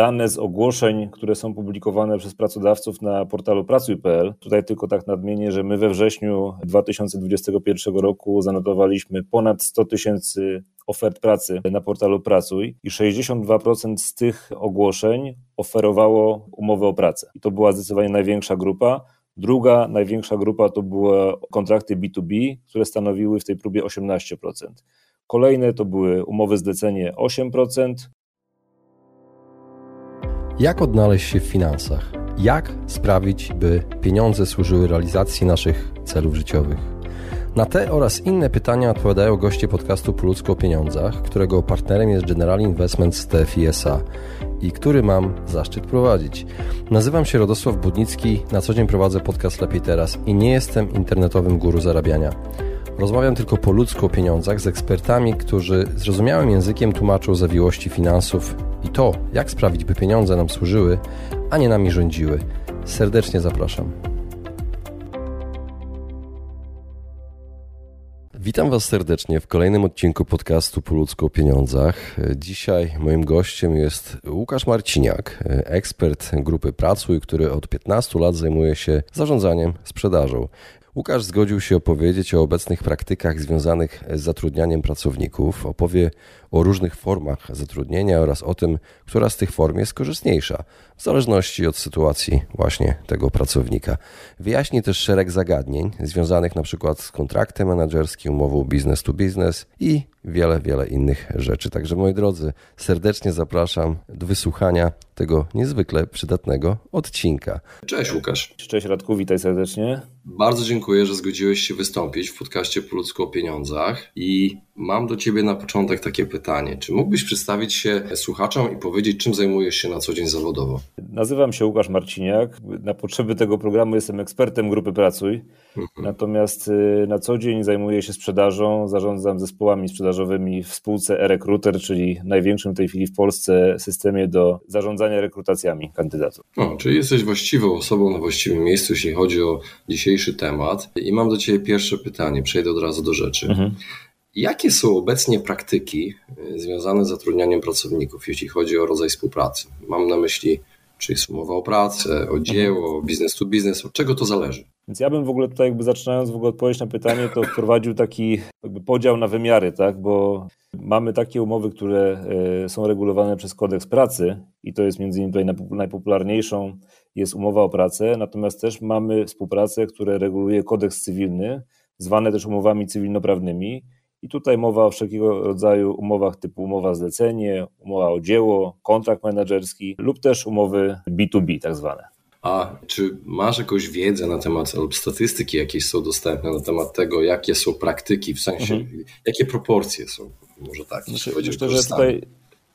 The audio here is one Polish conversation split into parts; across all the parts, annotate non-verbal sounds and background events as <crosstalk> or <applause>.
dane z ogłoszeń, które są publikowane przez pracodawców na portalu pracuj.pl. Tutaj tylko tak nadmienię, że my we wrześniu 2021 roku zanotowaliśmy ponad 100 tysięcy ofert pracy na portalu Pracuj i 62% z tych ogłoszeń oferowało umowę o pracę. I to była zdecydowanie największa grupa. Druga największa grupa to były kontrakty B2B, które stanowiły w tej próbie 18%. Kolejne to były umowy zlecenie 8%. Jak odnaleźć się w finansach? Jak sprawić, by pieniądze służyły realizacji naszych celów życiowych? Na te oraz inne pytania odpowiadają goście podcastu Po ludzku o pieniądzach, którego partnerem jest General Investments TFISA i który mam zaszczyt prowadzić. Nazywam się Radosław Budnicki, na co dzień prowadzę podcast Lepiej Teraz i nie jestem internetowym guru zarabiania. Rozmawiam tylko po ludzku o pieniądzach z ekspertami, którzy zrozumiałym językiem tłumaczą zawiłości finansów i to, jak sprawić, by pieniądze nam służyły, a nie nami rządziły. Serdecznie zapraszam. Witam Was serdecznie w kolejnym odcinku podcastu Po ludzku o pieniądzach. Dzisiaj moim gościem jest Łukasz Marciniak, ekspert grupy Pracuj, który od 15 lat zajmuje się zarządzaniem sprzedażą. Łukasz zgodził się opowiedzieć o obecnych praktykach związanych z zatrudnianiem pracowników, opowie o różnych formach zatrudnienia oraz o tym, która z tych form jest korzystniejsza, w zależności od sytuacji właśnie tego pracownika. Wyjaśni też szereg zagadnień związanych na przykład z kontraktem menedżerskim, umową business to business i wiele, wiele innych rzeczy. Także moi drodzy, serdecznie zapraszam do wysłuchania tego niezwykle przydatnego odcinka. Cześć Łukasz. Cześć Radku, witaj serdecznie. Bardzo dziękuję, że zgodziłeś się wystąpić w podcaście Po ludzku o pieniądzach i mam do Ciebie na początek takie pytanie. Czy mógłbyś przedstawić się słuchaczom i powiedzieć, czym zajmujesz się na co dzień zawodowo? Nazywam się Łukasz Marciniak. Na potrzeby tego programu jestem ekspertem grupy Pracuj. Mhm. Natomiast y, na co dzień zajmuję się sprzedażą, zarządzam zespołami sprzedażowymi w spółce e-Recruiter, czyli największym w tej chwili w Polsce systemie do zarządzania rekrutacjami kandydatów. O, czyli jesteś właściwą osobą na właściwym miejscu, jeśli chodzi o dzisiejszy temat. I mam do Ciebie pierwsze pytanie, przejdę od razu do rzeczy. Mhm. Jakie są obecnie praktyki y, związane z zatrudnianiem pracowników, jeśli chodzi o rodzaj współpracy? Mam na myśli, czy jest umowa o pracę, o dzieło, biznes to biznes, od czego to zależy? Więc ja bym w ogóle tutaj jakby zaczynając w ogóle odpowiedź na pytanie, to wprowadził taki jakby podział na wymiary, tak? Bo mamy takie umowy, które y, są regulowane przez kodeks pracy i to jest między innymi tutaj najpopularniejszą jest umowa o pracę, natomiast też mamy współpracę, które reguluje kodeks cywilny, zwane też umowami cywilnoprawnymi i tutaj mowa o wszelkiego rodzaju umowach typu umowa zlecenie, umowa o dzieło, kontrakt menedżerski lub też umowy B2B tak zwane. A czy masz jakąś wiedzę na temat lub statystyki jakieś są dostępne na temat tego, jakie są praktyki, w sensie mhm. jakie proporcje są? Może tak, znaczy, myślę, że tutaj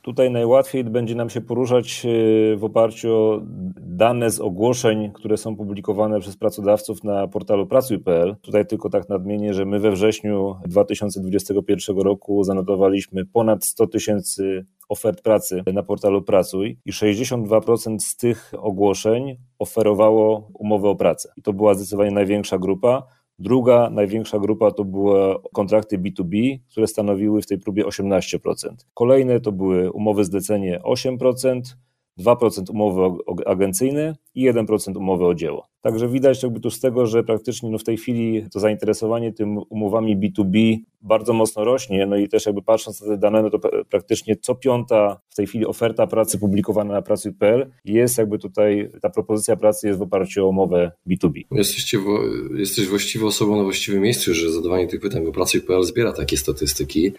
Tutaj najłatwiej będzie nam się poruszać e, w oparciu o dane z ogłoszeń, które są publikowane przez pracodawców na portalu pracuj.pl. Tutaj tylko tak nadmienię, że my we wrześniu 2021 roku zanotowaliśmy ponad 100 tysięcy ofert pracy na portalu Pracuj i 62% z tych ogłoszeń oferowało umowę o pracę. I to była zdecydowanie największa grupa. Druga największa grupa to były kontrakty B2B, które stanowiły w tej próbie 18%. Kolejne to były umowy zlecenie 8%, 2% umowy agencyjne i 1% umowy o dzieło. Także widać jakby tu z tego, że praktycznie no w tej chwili to zainteresowanie tym umowami B2B bardzo mocno rośnie, no i też jakby patrząc na te dane, no to praktycznie co piąta w tej chwili oferta pracy publikowana na pracy.pl jest jakby tutaj, ta propozycja pracy jest w oparciu o umowę B2B. Jesteście, jesteś właściwą osobą na właściwym miejscu, że zadawanie tych pytań, bo pracy.pl zbiera takie statystyki,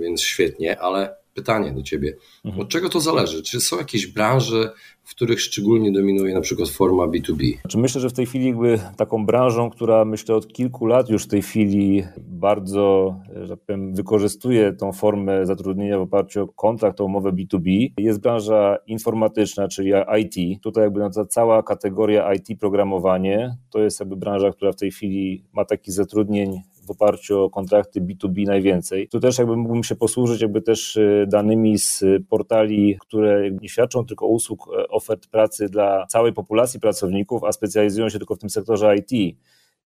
więc świetnie, ale pytanie do Ciebie. Mhm. Od czego to zależy? Czy są jakieś branże, w których szczególnie dominuje na przykład forma B2B? Znaczy myślę, że w tej chwili jakby taką branżą, która myślę od kilku lat już w tej chwili bardzo że tak powiem, wykorzystuje tą formę zatrudnienia w oparciu o kontrakt, o umowę B2B, jest branża informatyczna, czyli IT. Tutaj jakby ta cała kategoria IT programowanie to jest jakby branża, która w tej chwili ma takich zatrudnień w oparciu o kontrakty B2B najwięcej. Tu też jakby mógłbym się posłużyć jakby też y, danymi z portali, które nie świadczą tylko usług e, ofert pracy dla całej populacji pracowników, a specjalizują się tylko w tym sektorze IT.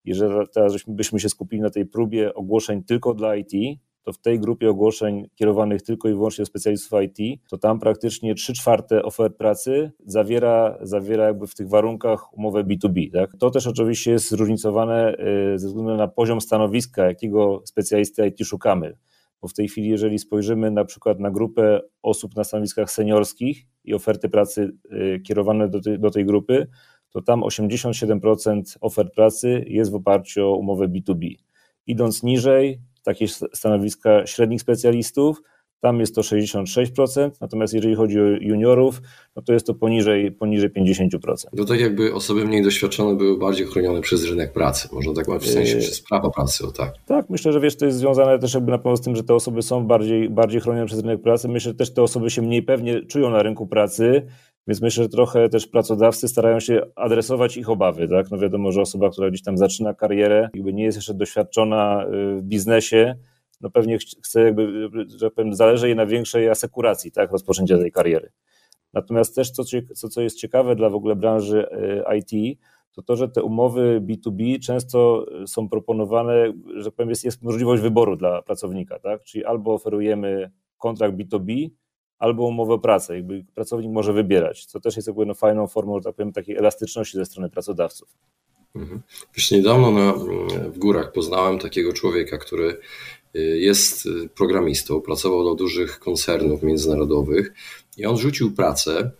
Jeżeli teraz byśmy się skupili na tej próbie ogłoszeń tylko dla IT, to w tej grupie ogłoszeń kierowanych tylko i wyłącznie do specjalistów IT, to tam praktycznie 3 czwarte ofert pracy zawiera, zawiera jakby w tych warunkach umowę B2B. Tak? To też oczywiście jest zróżnicowane y, ze względu na poziom stanowiska, jakiego specjalisty IT szukamy. Bo w tej chwili, jeżeli spojrzymy na przykład na grupę osób na stanowiskach seniorskich i oferty pracy y, kierowane do, tej, do tej grupy, to tam 87% ofert pracy jest w oparciu o umowę B2B. Idąc niżej, takie stanowiska średnich specjalistów, tam jest to 66%, natomiast jeżeli chodzi o juniorów, no to jest to poniżej, poniżej 50%. To tak jakby osoby mniej doświadczone były bardziej chronione przez rynek pracy, można tak powiedzieć, w sensie yy, przez prawo pracy, o tak. Tak, myślę, że wiesz, to jest związane też jakby na pewno z tym, że te osoby są bardziej, bardziej chronione przez rynek pracy. Myślę, że też te osoby się mniej pewnie czują na rynku pracy, więc myślę, że trochę też pracodawcy starają się adresować ich obawy. Tak? No wiadomo, że osoba, która gdzieś tam zaczyna karierę, jakby nie jest jeszcze doświadczona y, w biznesie, no pewnie chce jakby, że powiem, zależy jej na większej asekuracji, tak, rozpoczęcia tej kariery. Natomiast też, co, co, co jest ciekawe dla w ogóle branży y, IT, to to, że te umowy B2B często są proponowane, że powiem, jest, jest możliwość wyboru dla pracownika, tak? Czyli albo oferujemy kontrakt B2B, albo umowę o pracę. Jakby pracownik może wybierać, co też jest jakby no fajną formą, że tak powiem, takiej elastyczności ze strony pracodawców. Mhm. Wiesz, niedawno na, w górach poznałem takiego człowieka, który y, jest programistą, pracował do dużych koncernów międzynarodowych i on rzucił pracę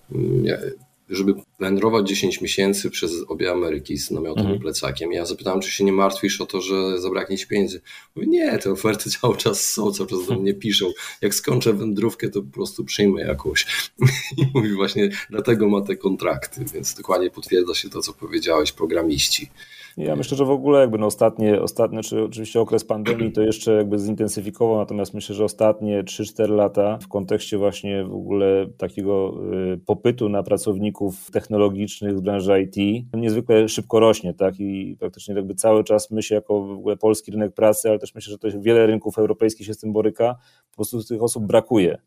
żeby wędrować 10 miesięcy przez obie Ameryki z namiotowym mhm. plecakiem. Ja zapytałem, czy się nie martwisz o to, że zabraknie ci pieniędzy. Mówi, nie, te oferty <laughs> cały czas są, cały czas do mnie piszą. Jak skończę wędrówkę, to po prostu przyjmę jakąś. <laughs> I mówi właśnie, dlatego ma te kontrakty, więc dokładnie potwierdza się to, co powiedziałeś, programiści. Ja myślę, że w ogóle jakby no ostatnie, ostatnie, czy oczywiście okres pandemii to jeszcze jakby zintensyfikował, natomiast myślę, że ostatnie 3-4 lata w kontekście właśnie w ogóle takiego y, popytu na pracowników technologicznych z branży IT niezwykle szybko rośnie, tak? I praktycznie jakby cały czas my się jako w ogóle polski rynek pracy, ale też myślę, że to wiele rynków europejskich się z tym boryka, po prostu tych osób brakuje.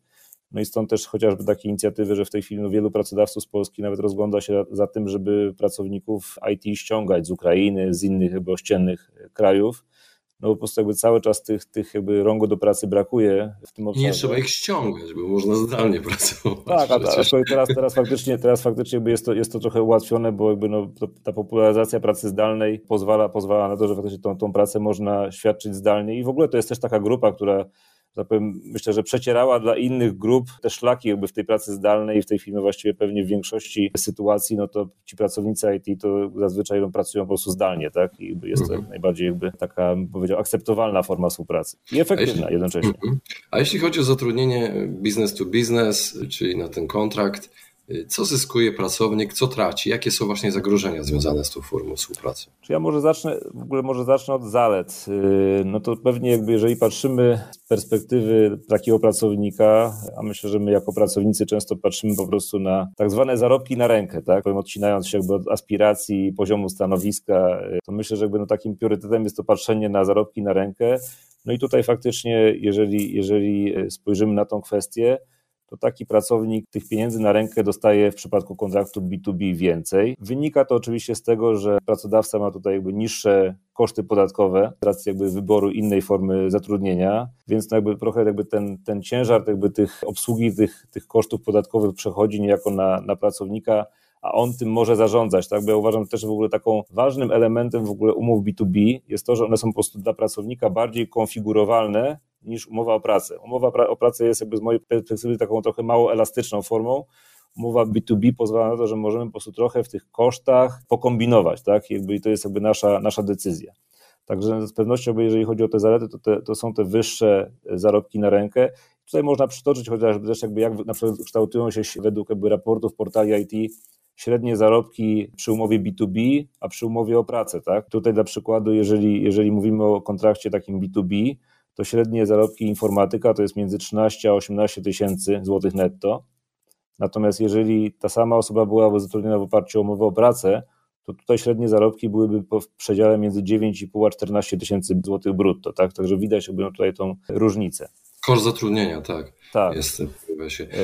No i stąd też chociażby takie inicjatywy, że w tej chwili no wielu pracodawców z Polski nawet rozgląda się za tym, żeby pracowników IT ściągać z Ukrainy, z innych ościennych krajów. No po prostu jakby cały czas tych, tych jakby rągo do pracy brakuje w tym obszarze. Nie trzeba ich ściągać, bo można zdalnie <laughs> pracować. Tak, a, a teraz, teraz faktycznie, teraz faktycznie jakby jest, to, jest to trochę ułatwione, bo jakby no, ta popularyzacja pracy zdalnej pozwala, pozwala na to, że faktycznie tą, tą pracę można świadczyć zdalnie i w ogóle to jest też taka grupa, która tak powiem, myślę, że przecierała dla innych grup te szlaki jakby w tej pracy zdalnej i w tej chwili no właściwie pewnie w większości sytuacji, no to ci pracownicy IT to zazwyczaj no, pracują po prostu zdalnie, tak? I jest to mhm. najbardziej jakby taka, powiedział, akceptowalna forma współpracy i efektywna jeśli, jednocześnie. Mhm. A jeśli chodzi o zatrudnienie business to business, czyli na ten kontrakt, co zyskuje pracownik, co traci? Jakie są właśnie zagrożenia związane z tą formą współpracy? Czy ja może zacznę, w ogóle może zacznę od zalet. Yy, no to pewnie jakby jeżeli patrzymy z perspektywy takiego pracownika, a myślę, że my jako pracownicy często patrzymy po prostu na tak zwane zarobki na rękę, tak? Powiem, odcinając się jakby od aspiracji, poziomu stanowiska, yy, to myślę, że jakby no takim priorytetem jest to patrzenie na zarobki na rękę. No i tutaj faktycznie, jeżeli, jeżeli yy, spojrzymy na tą kwestię, to taki pracownik tych pieniędzy na rękę dostaje w przypadku kontraktu B2B więcej. Wynika to oczywiście z tego, że pracodawca ma tutaj jakby niższe koszty podatkowe z racji jakby wyboru innej formy zatrudnienia, więc no jakby trochę jakby ten, ten ciężar jakby tych obsługi tych, tych kosztów podatkowych przechodzi niejako na, na pracownika, a on tym może zarządzać, tak? Bo ja uważam też w ogóle taką ważnym elementem w ogóle umów B2B jest to, że one są po prostu dla pracownika bardziej konfigurowalne niż umowa o pracę. Umowa o pracę jest jakby z mojej perspektywy taką trochę mało elastyczną formą. Umowa B2B pozwala na to, że możemy po prostu trochę w tych kosztach pokombinować, tak? Jakby to jest jakby nasza, nasza decyzja. Także z pewnością, jeżeli chodzi o te zalety, to, te, to są te wyższe zarobki na rękę. Tutaj można przytoczyć chociażby też jakby jak na przykład kształtują się według jakby raportów portali IT średnie zarobki przy umowie B2B, a przy umowie o pracę, tak? Tutaj dla przykładu, jeżeli, jeżeli mówimy o kontrakcie takim B2B, to średnie zarobki informatyka to jest między 13 a 18 tysięcy złotych netto. Natomiast jeżeli ta sama osoba byłaby zatrudniona w oparciu o umowę o pracę, to tutaj średnie zarobki byłyby w przedziale między 9,5 a 14 tysięcy złotych brutto, tak? Także widać jakby tutaj tą różnicę. Koszt zatrudnienia, tak. Tak. Jest,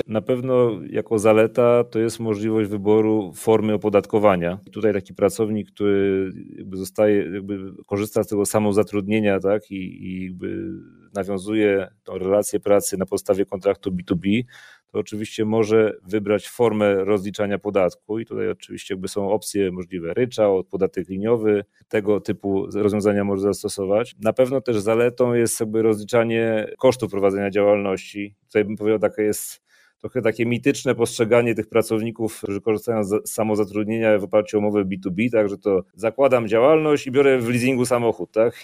Na pewno jako zaleta to jest możliwość wyboru formy opodatkowania. Tutaj taki pracownik, który jakby zostaje, jakby korzysta z tego samozatrudnienia, tak, i, i jakby nawiązuje tą relację pracy na podstawie kontraktu B2B, to oczywiście może wybrać formę rozliczania podatku i tutaj oczywiście jakby są opcje możliwe ryczałt, podatek liniowy, tego typu rozwiązania może zastosować. Na pewno też zaletą jest jakby rozliczanie kosztów prowadzenia działalności. Tutaj bym powiedział, taka jest trochę takie mityczne postrzeganie tych pracowników, którzy korzystają z samozatrudnienia w oparciu o umowę B2B, tak, że to zakładam działalność i biorę w leasingu samochód, tak?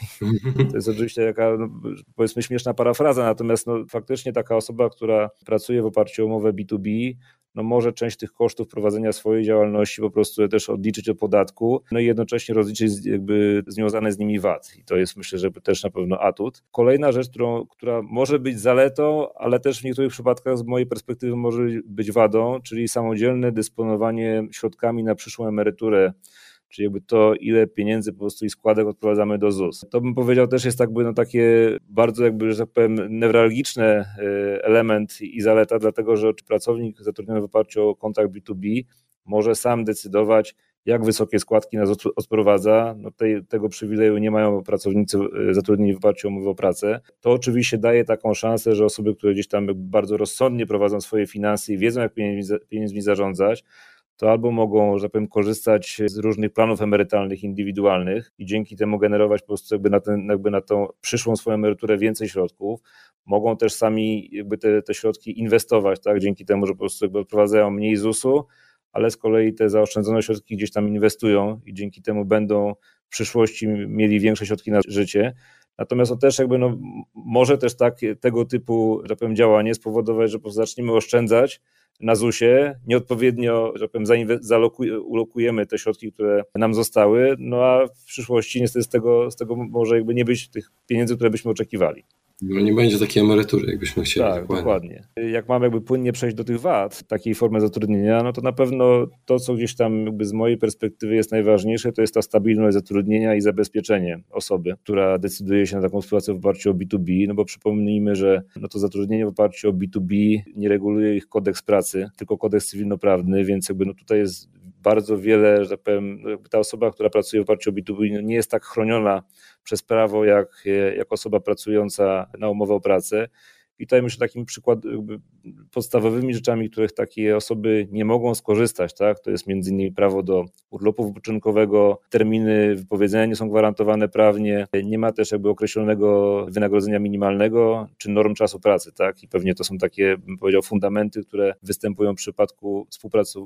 To jest oczywiście jaka, no, powiedzmy, śmieszna parafraza, natomiast no, faktycznie taka osoba, która pracuje w oparciu o umowę B2B, no może część tych kosztów prowadzenia swojej działalności po prostu też odliczyć od podatku, no i jednocześnie rozliczyć jakby związane z nimi VAT. I to jest myślę, że też na pewno atut. Kolejna rzecz, którą, która może być zaletą, ale też w niektórych przypadkach z mojej perspektywy może być wadą, czyli samodzielne dysponowanie środkami na przyszłą emeryturę czyli jakby to, ile pieniędzy po prostu i składek odprowadzamy do ZUS. To bym powiedział też jest jakby no takie bardzo jakby, że tak powiem, newralgiczny element i zaleta, dlatego że pracownik zatrudniony w oparciu o kontrakt B2B może sam decydować, jak wysokie składki nas odprowadza. No tej, tego przywileju nie mają pracownicy e, zatrudnieni w oparciu o umowę o pracę. To oczywiście daje taką szansę, że osoby, które gdzieś tam bardzo rozsądnie prowadzą swoje finanse i wiedzą, jak pieniędzmi zarządzać, to albo mogą, że powiem, korzystać z różnych planów emerytalnych indywidualnych i dzięki temu generować po prostu jakby na, ten, jakby na tą przyszłą swoją emeryturę więcej środków. Mogą też sami jakby te, te środki inwestować, tak, dzięki temu, że po prostu jakby odprowadzają mniej ZUS-u, ale z kolei te zaoszczędzone środki gdzieś tam inwestują i dzięki temu będą w przyszłości mieli większe środki na życie. Natomiast to też jakby no, może też tak, tego typu, że powiem, działanie spowodować, że po prostu zaczniemy oszczędzać, na ZUS-ie, nieodpowiednio, że powiem, ulokujemy te środki, które nam zostały, no a w przyszłości niestety z tego, z tego może jakby nie być tych pieniędzy, które byśmy oczekiwali. No nie będzie takiej emerytury, jakbyśmy chcieli. Tak, dokładnie. dokładnie. Jak mamy jakby płynnie przejść do tych wad, takiej formy zatrudnienia, no to na pewno to, co gdzieś tam jakby z mojej perspektywy jest najważniejsze, to jest ta stabilność zatrudnienia i zabezpieczenie osoby, która decyduje się na taką współpracę w oparciu o B2B, no bo przypomnijmy, że no to zatrudnienie w oparciu o B2B nie reguluje ich kodeks pracy, tylko kodeks cywilnoprawny, więc jakby no tutaj jest bardzo wiele, że tak powiem, ta osoba, która pracuje w oparciu o B2B no nie jest tak chroniona przez prawo jak, jak osoba pracująca na umowę o pracę. I tutaj myślę takim przykład, podstawowymi rzeczami, których takie osoby nie mogą skorzystać, tak? to jest między innymi prawo do urlopu wypoczynkowego, terminy wypowiedzenia nie są gwarantowane prawnie, nie ma też jakby określonego wynagrodzenia minimalnego czy norm czasu pracy, tak? I pewnie to są takie, bym powiedział, fundamenty, które występują w przypadku współpracy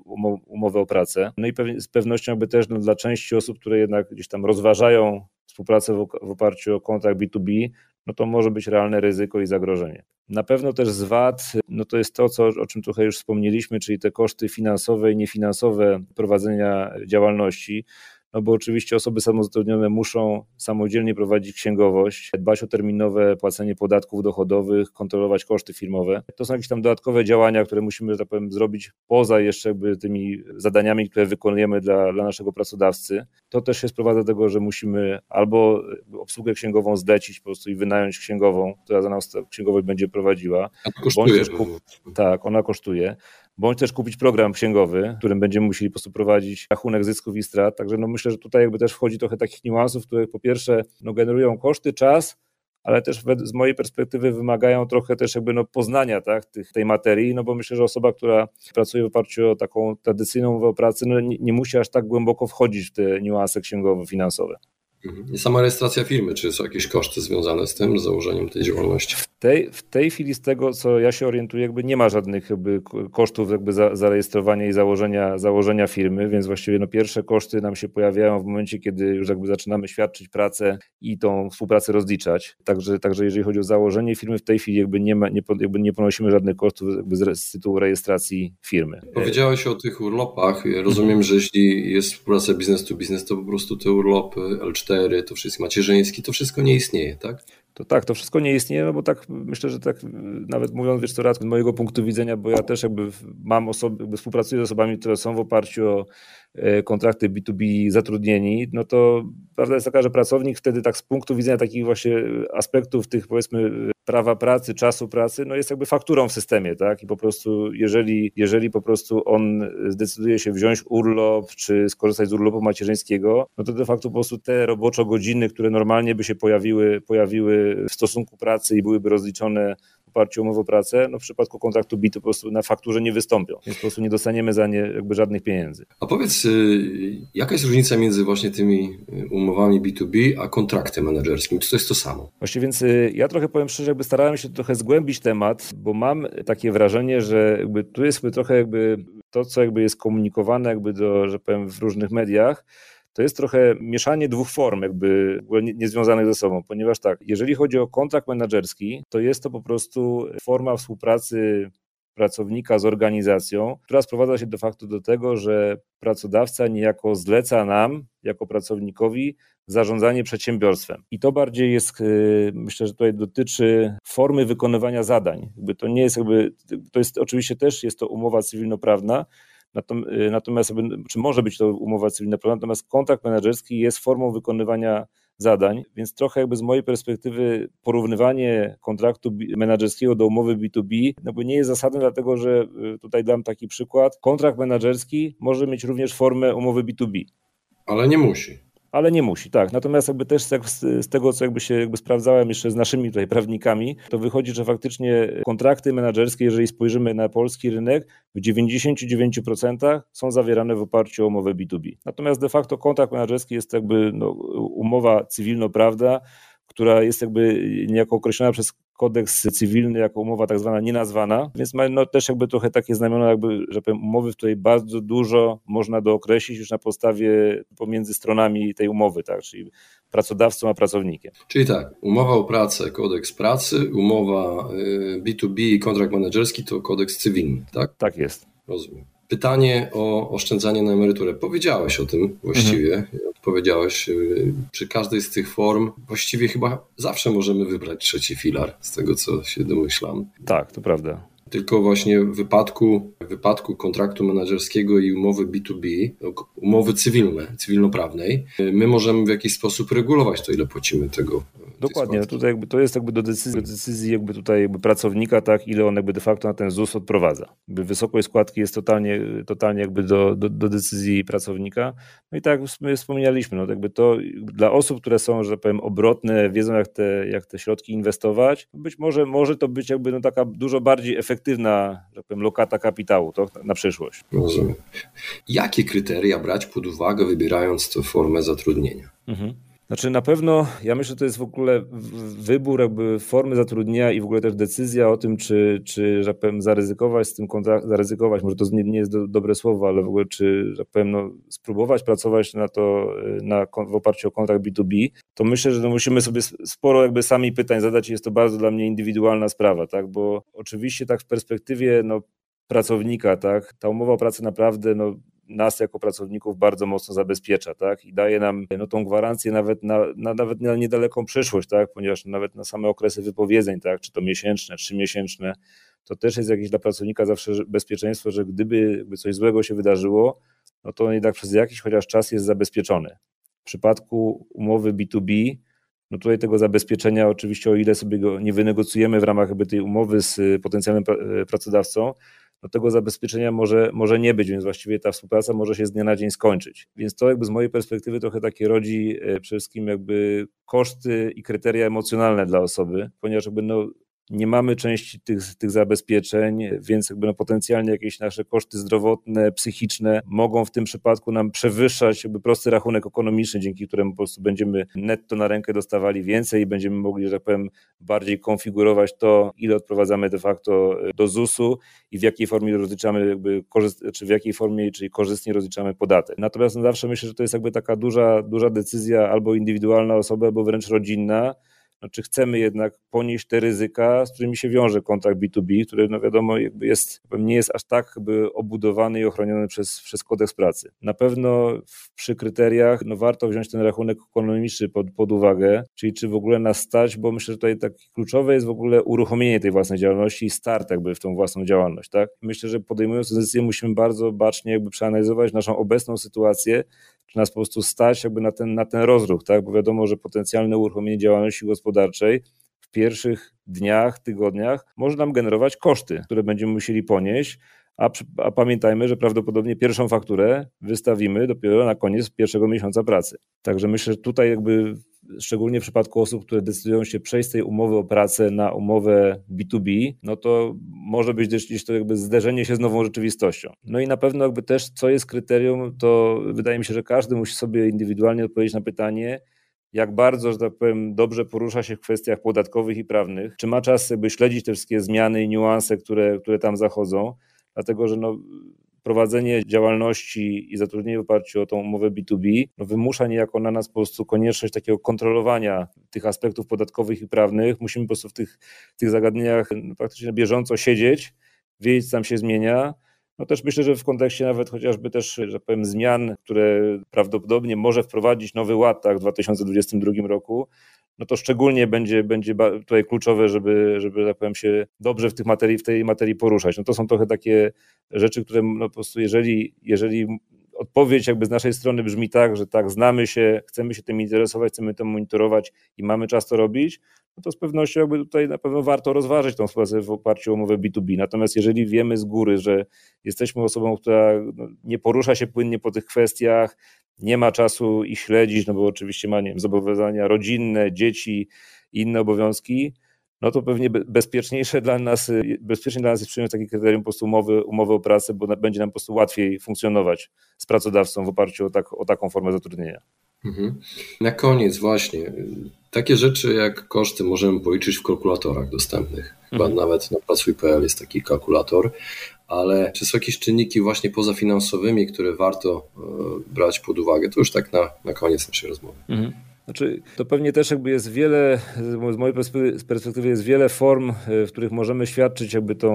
umowy o pracę. No i z pewnością jakby też no, dla części osób, które jednak gdzieś tam rozważają współpracę w, w oparciu o kontrakt B2B, no to może być realne ryzyko i zagrożenie. Na pewno też z VAT, no to jest to, co, o czym trochę już wspomnieliśmy, czyli te koszty finansowe i niefinansowe prowadzenia działalności no bo oczywiście osoby samozatrudnione muszą samodzielnie prowadzić księgowość, dbać o terminowe płacenie podatków dochodowych, kontrolować koszty firmowe. To są jakieś tam dodatkowe działania, które musimy, że tak powiem, zrobić poza jeszcze jakby tymi zadaniami, które wykonujemy dla, dla naszego pracodawcy. To też się sprowadza do tego, że musimy albo obsługę księgową zlecić po prostu i wynająć księgową, która za nas księgowość będzie prowadziła. A kosztuje. Kup... Tak, ona kosztuje bądź też kupić program księgowy, którym będziemy musieli po prostu prowadzić rachunek zysków i strat. Także no myślę, że tutaj jakby też wchodzi trochę takich niuansów, które po pierwsze no generują koszty, czas, ale też z mojej perspektywy wymagają trochę też jakby no poznania tak, tych, tej materii, no bo myślę, że osoba, która pracuje w oparciu o taką tradycyjną umowę o pracy, no nie, nie musi aż tak głęboko wchodzić w te niuanse księgowo-finansowe. Mhm. I sama rejestracja firmy, czy są jakieś koszty związane z tym, z założeniem tej działalności? W tej, w tej chwili z tego, co ja się orientuję, jakby nie ma żadnych jakby kosztów jakby za, zarejestrowania i założenia, założenia firmy, więc właściwie no pierwsze koszty nam się pojawiają w momencie, kiedy już jakby zaczynamy świadczyć pracę i tą współpracę rozliczać. Także, także jeżeli chodzi o założenie firmy, w tej chwili jakby nie, ma, nie, jakby nie ponosimy żadnych kosztów z, z tytułu rejestracji firmy. Powiedziałeś o tych urlopach. rozumiem, że jeśli jest współpraca biznes to biznes, to po prostu te urlopy L4 to wszystko macierzyński, to wszystko nie istnieje, tak? To tak, to wszystko nie istnieje, no bo tak myślę, że tak nawet mówiąc wiesz co raz z mojego punktu widzenia, bo ja też jakby mam osoby, jakby współpracuję z osobami, które są w oparciu o kontrakty B2B zatrudnieni, no to prawda jest taka, że pracownik wtedy tak z punktu widzenia takich właśnie aspektów tych powiedzmy prawa pracy, czasu pracy, no jest jakby fakturą w systemie, tak? I po prostu jeżeli, jeżeli po prostu on zdecyduje się wziąć urlop, czy skorzystać z urlopu macierzyńskiego, no to de facto po prostu te roboczo godziny, które normalnie by się pojawiły, pojawiły w stosunku pracy i byłyby rozliczone oparciu o umowę o pracę, no w przypadku kontraktu B to po prostu na fakturze nie wystąpią, więc po prostu nie dostaniemy za nie jakby żadnych pieniędzy. A powiedz, jaka jest różnica między właśnie tymi y, umowami B2B a kontraktem menedżerskim? Czy to jest to samo? Właśnie, więc y, ja trochę powiem szczerze, jakby starałem się trochę zgłębić temat, bo mam takie wrażenie, że jakby tu jest trochę jakby to, co jakby jest komunikowane jakby do, że powiem, w różnych mediach, to jest trochę mieszanie dwóch form, jakby niezwiązanych ze sobą, ponieważ tak, jeżeli chodzi o kontrakt menedżerski, to jest to po prostu forma współpracy pracownika z organizacją, która sprowadza się de facto do tego, że pracodawca niejako zleca nam, jako pracownikowi, zarządzanie przedsiębiorstwem. I to bardziej jest, y, myślę, że tutaj dotyczy formy wykonywania zadań. Jakby to nie jest jakby, to jest oczywiście też jest to umowa cywilnoprawna, Y, natomiast, czy może być to umowa cywilna, natomiast kontrakt menedżerski jest formą wykonywania zadań, więc trochę jakby z mojej perspektywy porównywanie kontraktu menedżerskiego do umowy B2B no bo nie jest zasadne, dlatego że y, tutaj dam taki przykład. Kontrakt menedżerski może mieć również formę umowy B2B. Ale nie musi ale nie musi, tak. Natomiast jakby też z, tego, co jakby się jakby sprawdzałem jeszcze z naszymi tutaj prawnikami, to wychodzi, że faktycznie kontrakty menedżerskie, jeżeli spojrzymy na polski rynek, w 99% są zawierane w oparciu o umowę B2B. Natomiast de facto kontrakt menedżerski jest jakby no, umowa cywilno-prawda, która jest jakby niejako określona przez kodeks cywilny jako umowa tak zwana nienazwana, więc ma no, też jakby trochę takie znamiona jakby, że powiem, umowy, w której bardzo dużo można dookreślić już na podstawie pomiędzy stronami tej umowy, tak, czyli pracodawcą a pracownikiem. Czyli tak, umowa o pracę, kodeks pracy, umowa B2B y, kontrakt menedżerski to kodeks cywilny, tak? Tak jest. Rozumiem. Pytanie o oszczędzanie na emeryturę. Powiedziałeś o tym właściwie. Mhm. Odpowiedziałeś y, przy każdej z tych form. Właściwie chyba zawsze możemy wybrać trzeci filar, z tego co się domyślam. Tak, to prawda. Tylko właśnie w wypadku, w wypadku kontraktu menedżerskiego i umowy B2B, umowy cywilne, cywilnoprawnej, my możemy w jakiś sposób regulować to, ile płacimy tego. Dokładnie, tutaj jakby to jest jakby do decyzji, do decyzji jakby tutaj jakby pracownika, tak, ile on jakby de facto na ten ZUS odprowadza. Jakby wysokość składki jest totalnie, totalnie jakby do, do, do decyzji pracownika. No i tak jak my wspomnieliśmy, no jakby to dla osób, które są, że tak powiem, obrotne, wiedzą jak te, jak te środki inwestować, być może może to być jakby no taka dużo bardziej efektywna że powiem, lokata kapitału to na przyszłość. Rozumiem. Jakie kryteria brać pod uwagę, wybierając tę formę zatrudnienia? Mhm. Znaczy na pewno, ja myślę, że to jest w ogóle wybór jakby formy zatrudnienia i w ogóle też decyzja o tym, czy, czy że powiem, zaryzykować z tym kontrakt, zaryzykować, może to nie, nie jest do, dobre słowo, ale w ogóle czy, że powiem, no, spróbować pracować na to na, w oparciu o kontrakt B2B, to myślę, że no musimy sobie sporo jakby sami pytań zadać i jest to bardzo dla mnie indywidualna sprawa, tak, bo oczywiście tak w perspektywie no, pracownika, tak, ta umowa o pracę naprawdę no, nas jako pracowników bardzo mocno zabezpiecza, tak? I daje nam no, tą gwarancję nawet na, na, nawet na niedaleką przyszłość, tak? Ponieważ nawet na same okresy wypowiedzeń, tak? Czy to miesięczne, trzymiesięczne, to też jest jakieś dla pracownika zawsze bezpieczeństwo, że gdyby coś złego się wydarzyło, no to on jednak przez jakiś chociaż czas jest zabezpieczony. W przypadku umowy B2B, no tutaj tego zabezpieczenia oczywiście, o ile sobie go nie wynegocjujemy w ramach jakby tej umowy z potencjalnym pracodawcą, no tego zabezpieczenia może, może nie być, więc właściwie ta współpraca może się z dnia na dzień skończyć. Więc to jakby z mojej perspektywy trochę takie rodzi e, przede wszystkim jakby koszty i kryteria emocjonalne dla osoby, ponieważ jakby no nie mamy części tych, tych zabezpieczeń, więc jakby no potencjalnie jakieś nasze koszty zdrowotne, psychiczne mogą w tym przypadku nam przewyższać jakby prosty rachunek ekonomiczny, dzięki któremu po prostu będziemy netto na rękę dostawali więcej i będziemy mogli, że tak powiem, bardziej konfigurować to, ile odprowadzamy de facto do ZUS-u i w jakiej formie rozliczamy jakby korzyst, czy w jakiej formie, czyli korzystnie rozliczamy podatek. Natomiast no zawsze myślę, że to jest jakby taka duża, duża decyzja albo indywidualna osoby, albo wręcz rodzinna, no, czy chcemy jednak ponieść te ryzyka, z którymi się wiąże kontrakt B2B, który no wiadomo jakby jest, nie jest aż tak jakby obudowany i ochroniony przez, przez kodeks pracy. Na pewno przy kryteriach no warto wziąć ten rachunek ekonomiczny pod, pod uwagę, czyli czy w ogóle nas stać, bo myślę, że tutaj tak kluczowe jest w ogóle uruchomienie tej własnej działalności i start jakby w tą własną działalność, tak? Myślę, że podejmując decyzję musimy bardzo bacznie jakby przeanalizować naszą obecną sytuację, czy nas po prostu stać jakby na ten, na ten rozruch, tak? Bo wiadomo, że potencjalne uruchomienie działalności gospodarczej w pierwszych dniach, tygodniach może nam generować koszty, które będziemy musieli ponieść, a, a, pamiętajmy, że prawdopodobnie pierwszą fakturę wystawimy dopiero na koniec pierwszego miesiąca pracy. Także myślę, że tutaj jakby szczególnie w przypadku osób, które decydują się przejść z tej umowy o pracę na umowę B2B, no to może być gdzieś to jakby zderzenie się z nową rzeczywistością. No i na pewno jakby też co jest kryterium, to wydaje mi się, że każdy musi sobie indywidualnie odpowiedzieć na pytanie, jak bardzo, że tak powiem, dobrze porusza się w kwestiach podatkowych i prawnych, czy ma czas jakby śledzić te wszystkie zmiany i niuanse, które, które tam zachodzą, dlatego że no, prowadzenie działalności i zatrudnienie w oparciu o tą umowę B2B no wymusza niejako na nas po prostu konieczność takiego kontrolowania tych aspektów podatkowych i prawnych. Musimy po prostu w tych, tych zagadnieniach no, praktycznie na bieżąco siedzieć, wiedzieć, co tam się zmienia. No też myślę, że w kontekście nawet chociażby też, że tak powiem, zmian, które prawdopodobnie może wprowadzić nowy ład tak, w 2022 roku, no to szczególnie będzie, będzie tutaj kluczowe, żeby, żeby tak powiem, się dobrze w, tych materii, w tej materii poruszać. No to są trochę takie rzeczy, które no po prostu jeżeli, jeżeli odpowiedź jakby z naszej strony brzmi tak, że tak, znamy się, chcemy się tym interesować, chcemy to monitorować i mamy czas to robić, no to z pewnością jakby tutaj na pewno warto rozważyć tą współpracę w oparciu o umowę B2B. Natomiast jeżeli wiemy z góry, że jesteśmy osobą, która no, nie porusza się płynnie po tych kwestiach, nie ma czasu ich śledzić, no bo oczywiście ma nie wiem, zobowiązania rodzinne, dzieci inne obowiązki, no to pewnie bezpieczniejsze dla nas, bezpiecznie dla nas jest przyjąć takie kryterium po prostu umowy, umowy o pracę, bo będzie nam po prostu łatwiej funkcjonować z pracodawcą w oparciu o, tak, o taką formę zatrudnienia. Mhm. Na koniec właśnie, takie rzeczy jak koszty możemy policzyć w kalkulatorach dostępnych. Chyba mhm. nawet na Pracuj.pl jest taki kalkulator, ale czy są jakieś czynniki właśnie pozafinansowymi, które warto e, brać pod uwagę? To już tak na, na koniec naszej rozmowy. Mhm. Znaczy, to pewnie też jakby jest wiele, z mojej perspektywy jest wiele form, e, w których możemy świadczyć jakby tą,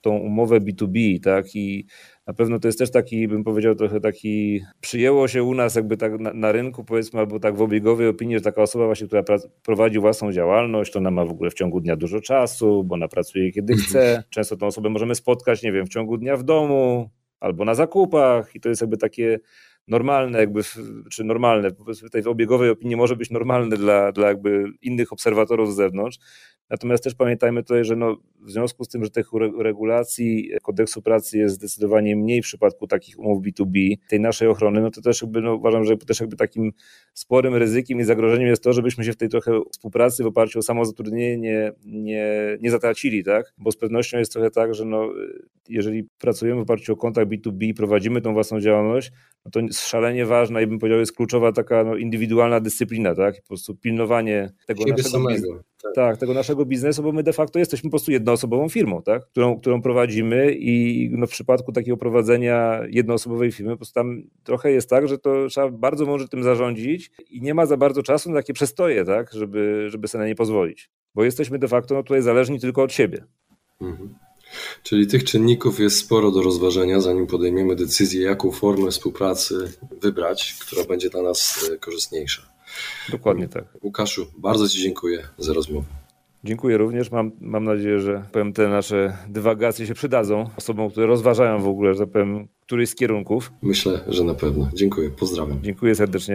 tą umowę B2B, tak? I na pewno to jest też taki, bym powiedział, trochę taki, przyjęło się u nas jakby tak na, na rynku, powiedzmy, albo tak w obiegowej opinii, że taka osoba właśnie, która prowadzi własną działalność, to ona ma w ogóle w ciągu dnia dużo czasu, bo ona pracuje kiedy mhm. chce. Często tą osobę możemy spotkać, nie wiem, w ciągu dnia w domu, albo na zakupach i to jest jakby takie normalne, jakby, czy normalne, w tej obiegowej opinii może być normalne dla, dla jakby innych obserwatorów z zewnątrz. Natomiast też pamiętajmy tutaj, że no, w związku z tym, że tych regulacji kodeksu pracy jest zdecydowanie mniej w przypadku takich umów B2B, tej naszej ochrony, no to też jakby, no, uważam, że też jakby takim sporym ryzykiem i zagrożeniem jest to, żebyśmy się w tej trochę współpracy w oparciu o samozatrudnienie nie, nie, nie zatracili, tak? Bo z pewnością jest trochę tak, że no, jeżeli pracujemy w oparciu o kontakt B2B i prowadzimy tą własną działalność, no to szalenie ważna i bym powiedział jest kluczowa taka no, indywidualna dyscyplina, tak? Po prostu pilnowanie tego Siebie naszego samego. Tak. tak. tego naszego biznesu, bo my de facto jesteśmy po prostu jednoosobową firmą, tak? którą, którą prowadzimy i no, w przypadku takiego prowadzenia jednoosobowej firmy, po prostu tam trochę jest tak, że to trzeba bardzo mądrze tym zarządzić i nie ma za bardzo czasu na takie przestoje, tak? żeby, żeby sobie na nie pozwolić. Bo jesteśmy de facto no, tutaj zależni tylko od siebie. Mhm. Czyli tych czynników jest sporo do rozważenia, zanim podejmiemy decyzję, jaką formę współpracy wybrać, która będzie dla nas e, korzystniejsza. Dokładnie tak. Łukaszu, bardzo Ci dziękuję za rozmowę. Dziękuję również. Mam, mam nadzieję, że powiem, te nasze dywagacje się przydadzą osobom, które rozważają w ogóle, że powiem, któryś z kierunków. Myślę, że na pewno. Dziękuję. Pozdrawiam. Dziękuję serdecznie.